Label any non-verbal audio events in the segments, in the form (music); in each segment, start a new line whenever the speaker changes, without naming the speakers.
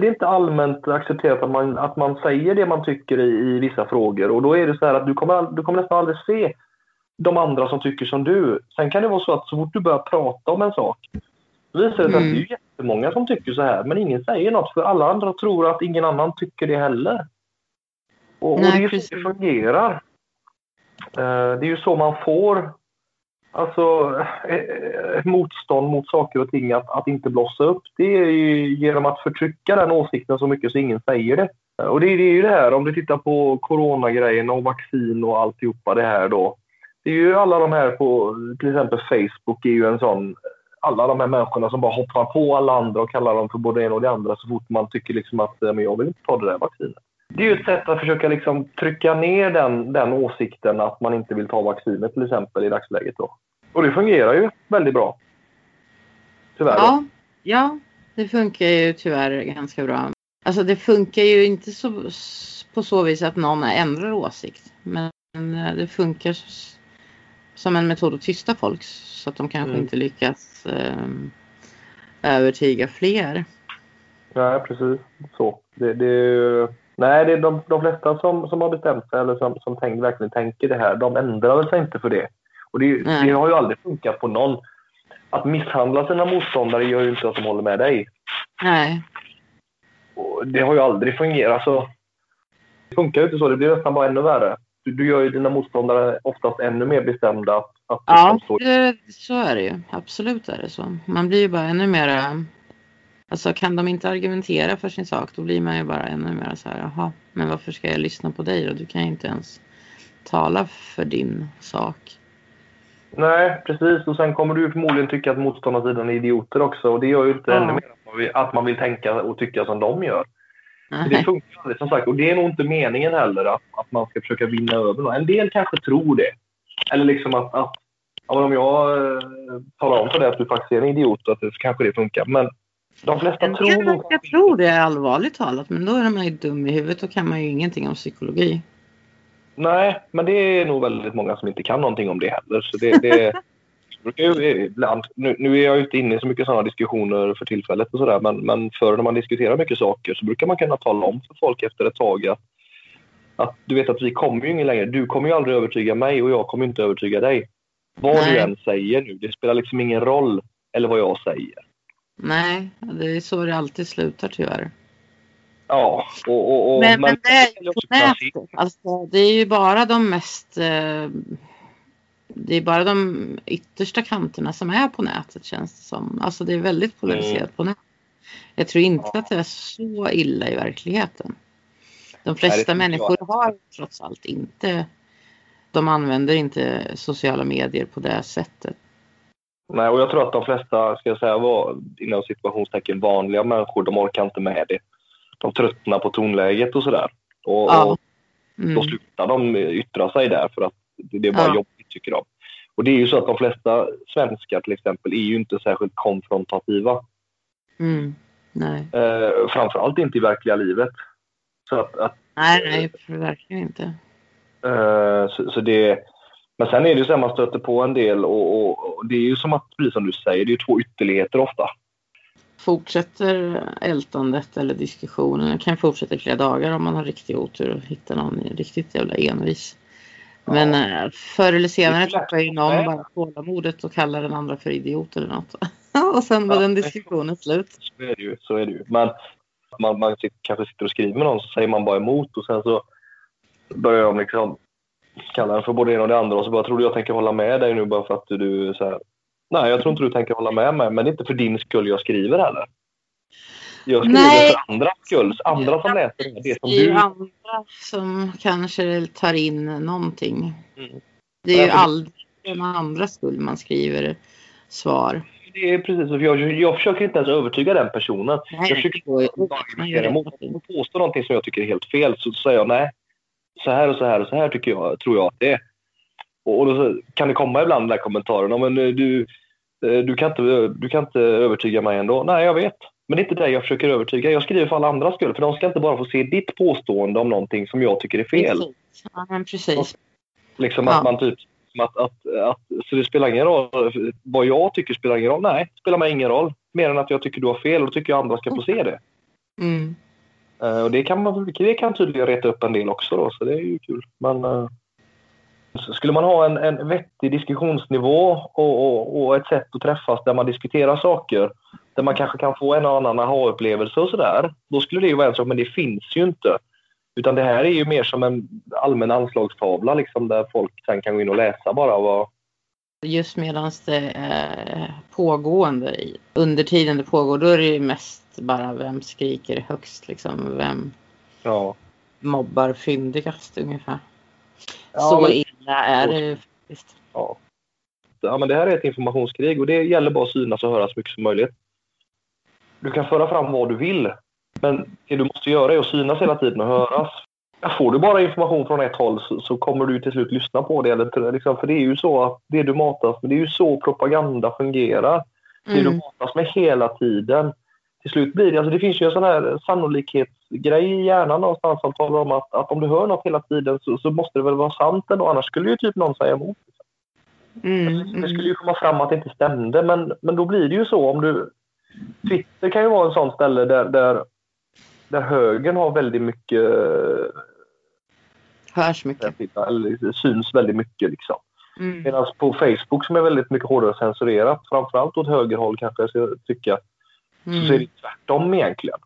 för det är inte allmänt accepterat att man, att man säger det man tycker i, i vissa frågor. Och då är det så här att du kommer, du kommer nästan aldrig se de andra som tycker som du. Sen kan det vara så att så fort du börjar prata om en sak visar det sig mm. att det är jättemånga som tycker så här men ingen säger något för alla andra tror att ingen annan tycker det heller. Och, Nej, och det är så det fungerar. Uh, det är ju så man får Alltså ett motstånd mot saker och ting att, att inte blossa upp. Det är ju genom att förtrycka den åsikten så mycket så ingen säger det. Och det, det är ju det här om du tittar på coronagrejen och vaccin och alltihopa det här då. Det är ju alla de här på till exempel Facebook är ju en sån alla de här människorna som bara hoppar på alla andra och kallar dem för både en och det andra så fort man tycker liksom att men jag vill inte ta det där vaccinet. Det är ju ett sätt att försöka liksom trycka ner den, den åsikten att man inte vill ta vaccinet till exempel i dagsläget. Då. Och det fungerar ju väldigt bra.
Tyvärr. Ja, ja, det funkar ju tyvärr ganska bra. Alltså det funkar ju inte så, på så vis att någon ändrar åsikt. Men eh, det funkar som en metod att tysta folk så att de kanske mm. inte lyckas eh, övertyga fler.
Nej, precis så. Det, det, nej, det är de, de flesta som, som har bestämt sig eller som, som tänk, verkligen tänker det här, de ändrar sig inte för det. Och det, det, har ju aldrig funkat på någon. Att misshandla sina motståndare gör ju inte att de håller med dig.
Nej.
Och det har ju aldrig fungerat. Alltså, det funkar ju inte så. Det blir nästan bara ännu värre. Du, du gör ju dina motståndare oftast ännu mer bestämda. Att, att
ja, det, så är det ju. Absolut är det så. Man blir ju bara ännu mer... Alltså kan de inte argumentera för sin sak då blir man ju bara ännu mer så här, jaha, men varför ska jag lyssna på dig då? Du kan ju inte ens tala för din sak.
Nej, precis. Och sen kommer du förmodligen tycka att motståndarsidan är idioter också. Och det gör ju inte mm. ännu mer att man, vill, att man vill tänka och tycka som de gör. Det funkar aldrig som sagt. Och det är nog inte meningen heller att, att man ska försöka vinna över någon. En del kanske tror det. Eller liksom att, att ja, om jag eh, talar om för dig att du faktiskt är en idiot, att det, så kanske det funkar. Men de flesta en tror nog...
Jag tror det allvarligt talat, men då är man ju dum i huvudet. Då kan man ju ingenting om psykologi.
Nej, men det är nog väldigt många som inte kan någonting om det heller. Så det, det (laughs) ibland, nu, nu är jag inte inne i så mycket sådana diskussioner för tillfället och sådär, men, men förr när man diskuterar mycket saker så brukar man kunna tala om för folk efter ett tag att, att du vet att vi kommer ju ingen längre. Du kommer ju aldrig övertyga mig och jag kommer inte övertyga dig. Vad Nej. du än säger nu, det spelar liksom ingen roll, eller vad jag säger.
Nej, det är så det alltid slutar tyvärr.
Ja, och, och, och
men, men det är ju på nätet. Alltså, det är ju bara de mest eh, det är bara de yttersta kanterna som är på nätet känns det som. Alltså det är väldigt polariserat mm. på nätet. Jag tror inte ja. att det är så illa i verkligheten. De flesta människor jag. har trots allt inte de använder inte sociala medier på det sättet.
Nej, och jag tror att de flesta, ska jag säga, var inom situationstecken vanliga människor, de orkar inte med det de tröttnar på tonläget och sådär. Och, ja. mm. då slutar de yttra sig där för att det är bara ja. jobbigt tycker de. Och det är ju så att de flesta svenskar till exempel är ju inte särskilt konfrontativa.
Mm. Nej.
Eh, framförallt inte i verkliga livet. Så att, att
nej, nej, verkligen inte.
Eh, så, så, det, men sen är det ju så att man stöter på en del och, och, och, det är ju som att, precis som du säger, det är två ytterligheter ofta
fortsätter ältandet eller diskussionen. Det kan fortsätta i flera dagar om man har riktig otur och hittar någon riktigt jävla envis. Men ja. Eh, förr eller senare tappar ju någon bara tålamodet och kallar den andra för idiot eller något. (laughs) och sen var ja, den diskussionen slut.
Så är det ju. Så är det ju. Men man, man kanske sitter och skriver med någon så säger man bara emot och sen så börjar de liksom kalla den för både det ena och det andra och så bara tror du jag tänker hålla med dig nu bara för att du så här, Nej, jag tror inte du tänker hålla med mig, men det är inte för din skull jag skriver heller. Jag skriver Nej. för andras skull, andra som läser det. Det som
är du... andra som kanske tar in någonting. Mm. Det är ju aldrig för de andras skull man skriver svar.
Det är precis. Jag, jag försöker inte ens övertyga den personen. Nej, jag försöker bara mot påstå någonting som jag tycker är helt fel. Så säger jag nej, så här och så här och så här tycker jag, tror jag att det är. Och då kan det komma ibland den där kommentaren. Men eh, du, eh, du, kan inte, du kan inte övertyga mig ändå. Nej, jag vet. Men det är inte det jag försöker övertyga. Jag skriver för alla andras skull. För de ska inte bara få se ditt påstående om någonting som jag tycker är fel.
Precis. Ja, men precis.
Liksom ja. att man typ... Att, att, att, så det spelar ingen roll. Vad jag tycker spelar ingen roll. Nej, det spelar mig ingen roll. Mer än att jag tycker du har fel och då tycker jag andra ska få se det.
Mm.
Eh, och det kan, man, det kan tydligen reta upp en del också då, så det är ju kul. Men eh, skulle man ha en, en vettig diskussionsnivå och, och, och, ett sätt att träffas där man diskuterar saker, där man kanske kan få en och annan aha-upplevelse och sådär, då skulle det ju vara en sak, men det finns ju inte. Utan det här är ju mer som en allmän anslagstavla liksom, där folk sen kan gå in och läsa bara vad,
Just medan det är pågående, under tiden det pågår, då är det ju mest bara vem skriker högst liksom. Vem
ja.
mobbar fyndigast ungefär.
Ja,
Så
men-
illa är det ju faktiskt.
Ja. ja, men det här är ett informationskrig och det gäller bara att synas och höras så mycket som möjligt. Du kan föra fram vad du vill, men det du måste göra är att synas hela tiden och höras. Får du bara information från ett håll så, så kommer du till slut lyssna på det. Eller, liksom, för det är ju så att det du matas med, det är ju så propaganda fungerar. Det du
Mm.
matas med hela tiden. Till slut blir det, alltså det finns ju en sån här sannolikhetsgrej i hjärnan någonstans som talar om att, att om du hör något hela tiden så, så måste det väl vara sant ändå, annars skulle ju typ någon säga emot.
Mm.
Det
Mm.
skulle ju komma fram att det inte stämde, men, men då blir det ju så om du... Twitter kan ju vara en sån ställe där, där, där högern har väldigt mycket...
Hörs mycket.
Eller syns väldigt mycket liksom.
Mm.
Medan på Facebook som är väldigt mycket hårdare censurerat, framförallt åt högerhåll kanske jag ska tycka, så är
Mm.
det tvärtom egentligen.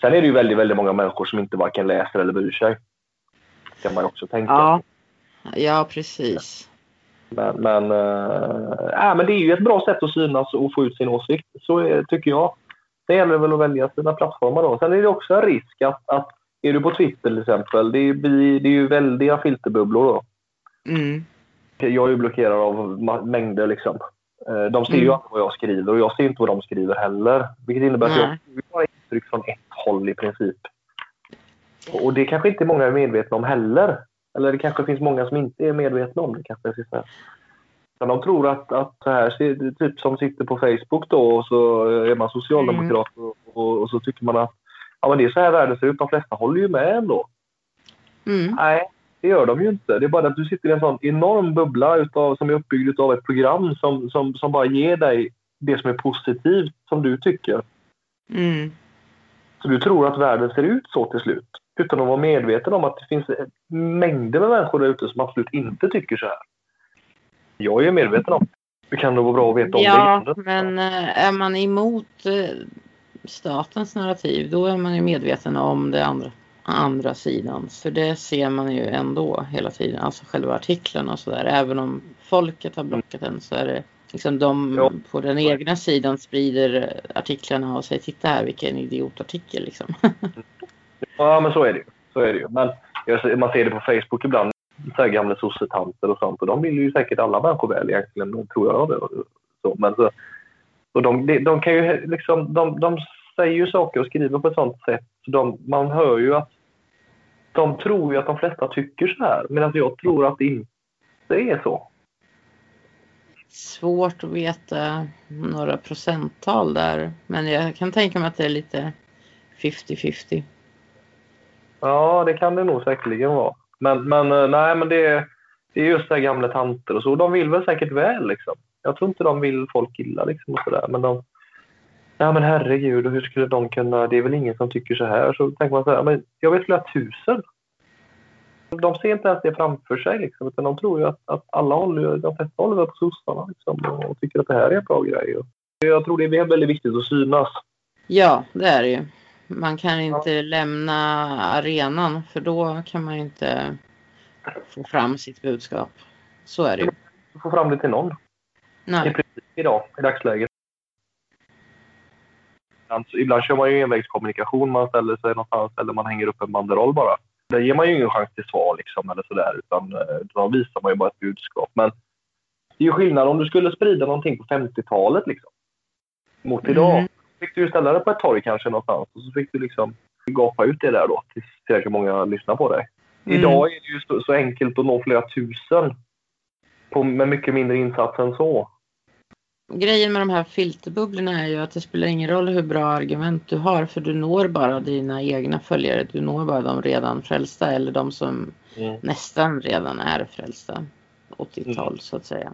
Sen är det ju väldigt, väldigt många människor som inte varken läser eller bryr sig. kan man ju också tänka.
Ja. ja, precis.
Men, men, äh, äh, men det är ju ett bra sätt att synas och få ut sin åsikt. Så är, tycker jag. Det gäller väl att välja sina plattformar då. Sen är det också en risk att, att är du på Twitter till exempel, det är, det är ju väldiga filterbubblor då.
Mm.
Jag är ju blockerad av mängder liksom. Eh, De ser ju
Mm.
aldrig vad jag skriver och jag ser inte vad de skriver heller. Vilket innebär att jag
Nej.
bara intryck från ett håll i princip. Och det kanske inte många är medvetna om heller. Eller det kanske finns många som inte är medvetna om det kanske jag Men de tror att, att här, ser- typ som sitter på Facebook då och så är man socialdemokrat och, och, och så tycker man att ja, men det är så här världen ser ut. De flesta håller ju med ändå.
Mm.
Nej, det gör de ju inte. Det är bara att du sitter i en sån enorm bubbla utav, som är uppbyggd av ett program som, som, som bara ger dig det som är positivt, som du tycker.
Mm.
Så du tror att världen ser ut så till slut. Utan att vara medveten om att det finns mängder med människor där ute som absolut inte tycker så här. Jag är medveten om det. Kan nog vara bra att veta om
Ja,
det.
men eh, är man emot eh, statens narrativ då är man ju medveten om det andra, andra sidan. För det ser man ju ändå hela tiden, alltså själva artikeln och sådär. Även om folket har blockat den så är det liksom de
Ja.
på den egna sidan sprider artiklarna och säger titta här vilken idiotartikel liksom. (laughs)
Ja, men så är det ju. Så är det ju. Men man ser det på Facebook ibland. Så här gamla sossetanter och sånt. Och de vill ju säkert alla människor väl egentligen, tror jag. Det. Så, men så, och de, de, de kan ju liksom, de, de säger ju saker och skriver på ett sånt sätt. Så de, man hör ju att de tror ju att de flesta tycker så här. Medan jag tror att det inte är så.
Svårt att veta några procenttal där. Men jag kan tänka mig att det är lite 50-50.
Ja, det kan det nog säkerligen vara. Men, men eh, nej, men det, är- det är just det här gamla tanter och så. De vill väl säkert väl liksom. Jag tror inte de vill folk illa liksom och sådär. Men de... Ja men herregud, och hur skulle de kunna... Det är väl ingen som tycker så här. Så tänker man så här, men jag vet flera tusen. De ser inte ens det framför sig liksom. Utan de tror ju att, att alla håller, de flesta håller väl på sossarna liksom. Och tycker att det här är en bra grej. Jag tror det är väldigt viktigt att synas.
Ja, det är det ju. Man kan inte lämna arenan för då kan man inte få fram sitt budskap. Så är det ju.
Få fram det till någon. I
Nej.
princip idag, i dagsläget. Alltså, ibland kör man ju envägskommunikation. Man ställer sig någonstans eller man hänger upp en banderoll bara. Där ger man ju ingen chans till svar liksom, eller sådär, utan eh, då visar man ju bara ett budskap. Men det är ju skillnad om du skulle sprida någonting på 50-talet liksom. Mot idag.
Mm.
Fick du ställa dig på ett torg kanske någonstans och så fick du liksom gapa ut det där då tills tillräckligt många lyssnar på dig.
Mm.
Idag är det ju så, så enkelt att nå flera tusen på, med mycket mindre insats än så.
Grejen med de här filterbubblorna är ju att det spelar ingen roll hur bra argument du har för du når bara dina egna följare. Du når bara de redan frälsta eller de som nästan redan är frälsta åt ditt
Mm.
så att säga.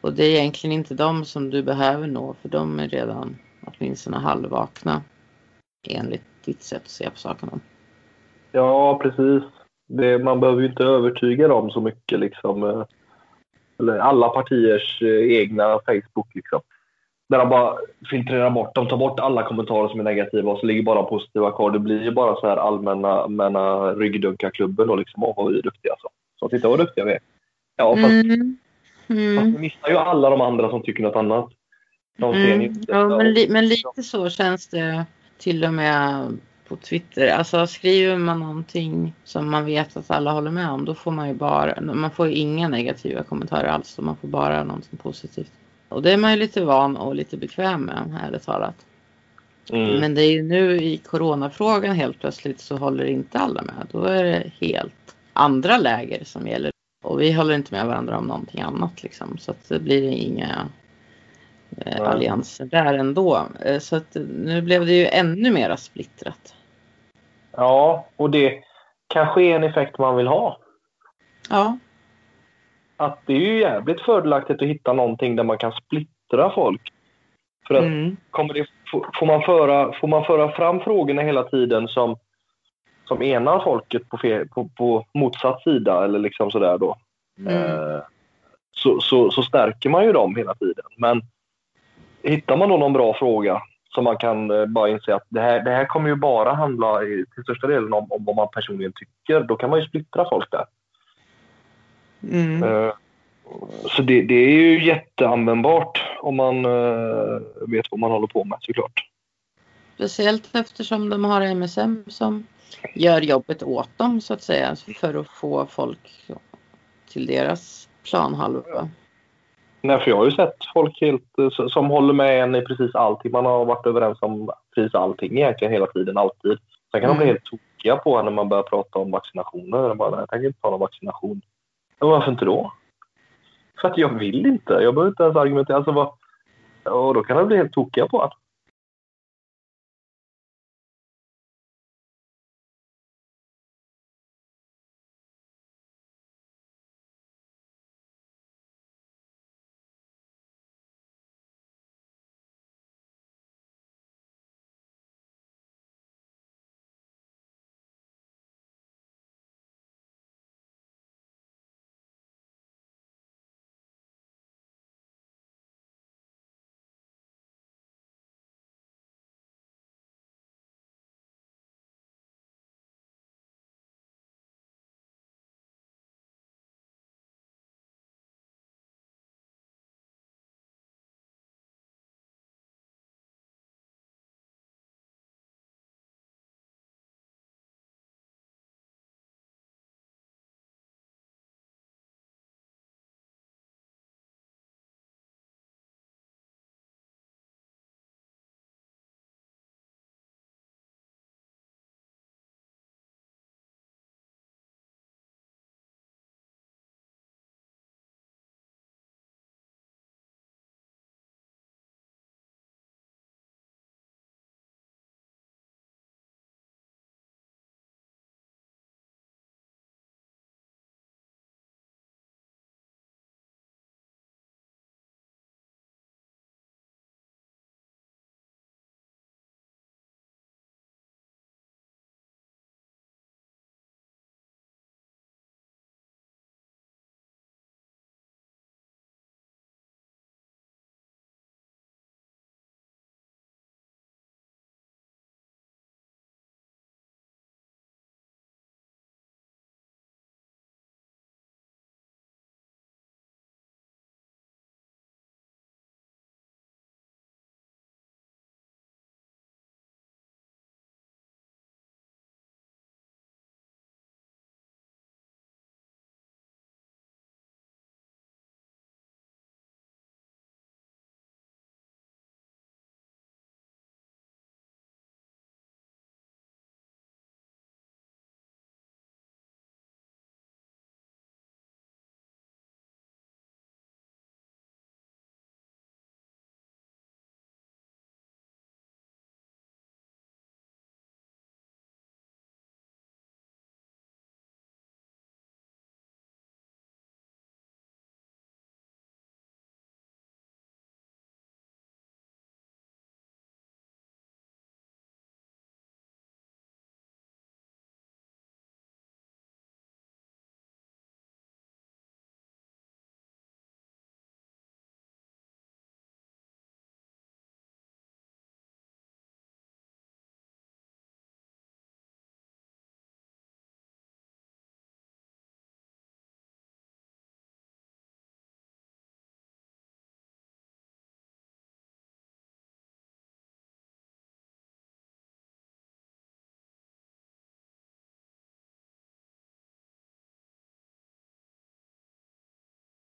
Och det är egentligen inte de som du behöver nå för de är redan åtminstone halvvakna. enligt ditt sätt att se på saken.
Ja, precis. Det, man behöver ju inte övertyga dem så mycket. Liksom. Eh, eller alla partiers eh, egna Facebook. Liksom. Där de bara filtrerar bort. De tar bort alla kommentarer som är negativa och så ligger bara positiva kvar. Det blir ju bara så här allmänna, allmänna ryggdunkarklubben då liksom. Åh, vad vi är duktiga alltså. Så titta vad duktiga vi är. Ja, fast, mm. Mm. fast vi missar ju alla de andra som tycker något annat.
De ser mm. inte. Ja, men, li men lite så känns det till och med på Twitter. Alltså skriver man någonting som man vet att alla håller med om då får man ju bara, man får inga negativa kommentarer alls. Man får bara någonting positivt. Och det är man ju lite van och lite bekväm med, ärligt talat. Mm. Men det är ju nu i coronafrågan helt plötsligt så håller inte alla med. Då är det helt andra läger som gäller. Och vi håller inte med varandra om någonting annat liksom. Så att det blir inga allianser där ändå. Eh, så att nu blev det ju ännu mera splittrat.
Ja, och det kanske är en effekt man vill ha.
Ja.
Att det är ju jävligt fördelaktigt att hitta någonting där man kan splittra folk. För att mm. kommer det, får, man föra, får man föra fram frågorna hela tiden som, som enar folket på, fe, på, på motsatt sida eller liksom sådär då. Mm. Eh, så, så, så, stärker man ju dem hela tiden. Men hittar man då någon bra fråga som man kan eh, bara inse att det här, det här kommer ju bara handla i, till största delen om, om vad man personligen tycker. Då kan man ju splittra folk där. Mm. Uh, så det, det, är ju jätteanvändbart om man uh, vet vad man håller på med såklart.
Speciellt eftersom de har MSM som gör jobbet åt dem så att säga för att få folk till deras planhalva.
Nej, för jag har ju sett folk helt, eh, som håller med en i precis allting. Man har varit överens om precis allting egentligen hela tiden, alltid. Sen kan mm. de bli mm. helt tokiga på när man börjar prata om vaccinationer. Jag, bara, jag tänker inte ta någon vaccination. Men varför inte då? För att jag vill inte. Jag behöver inte ens argumentera. Alltså, vad, och då kan de bli helt tokiga på att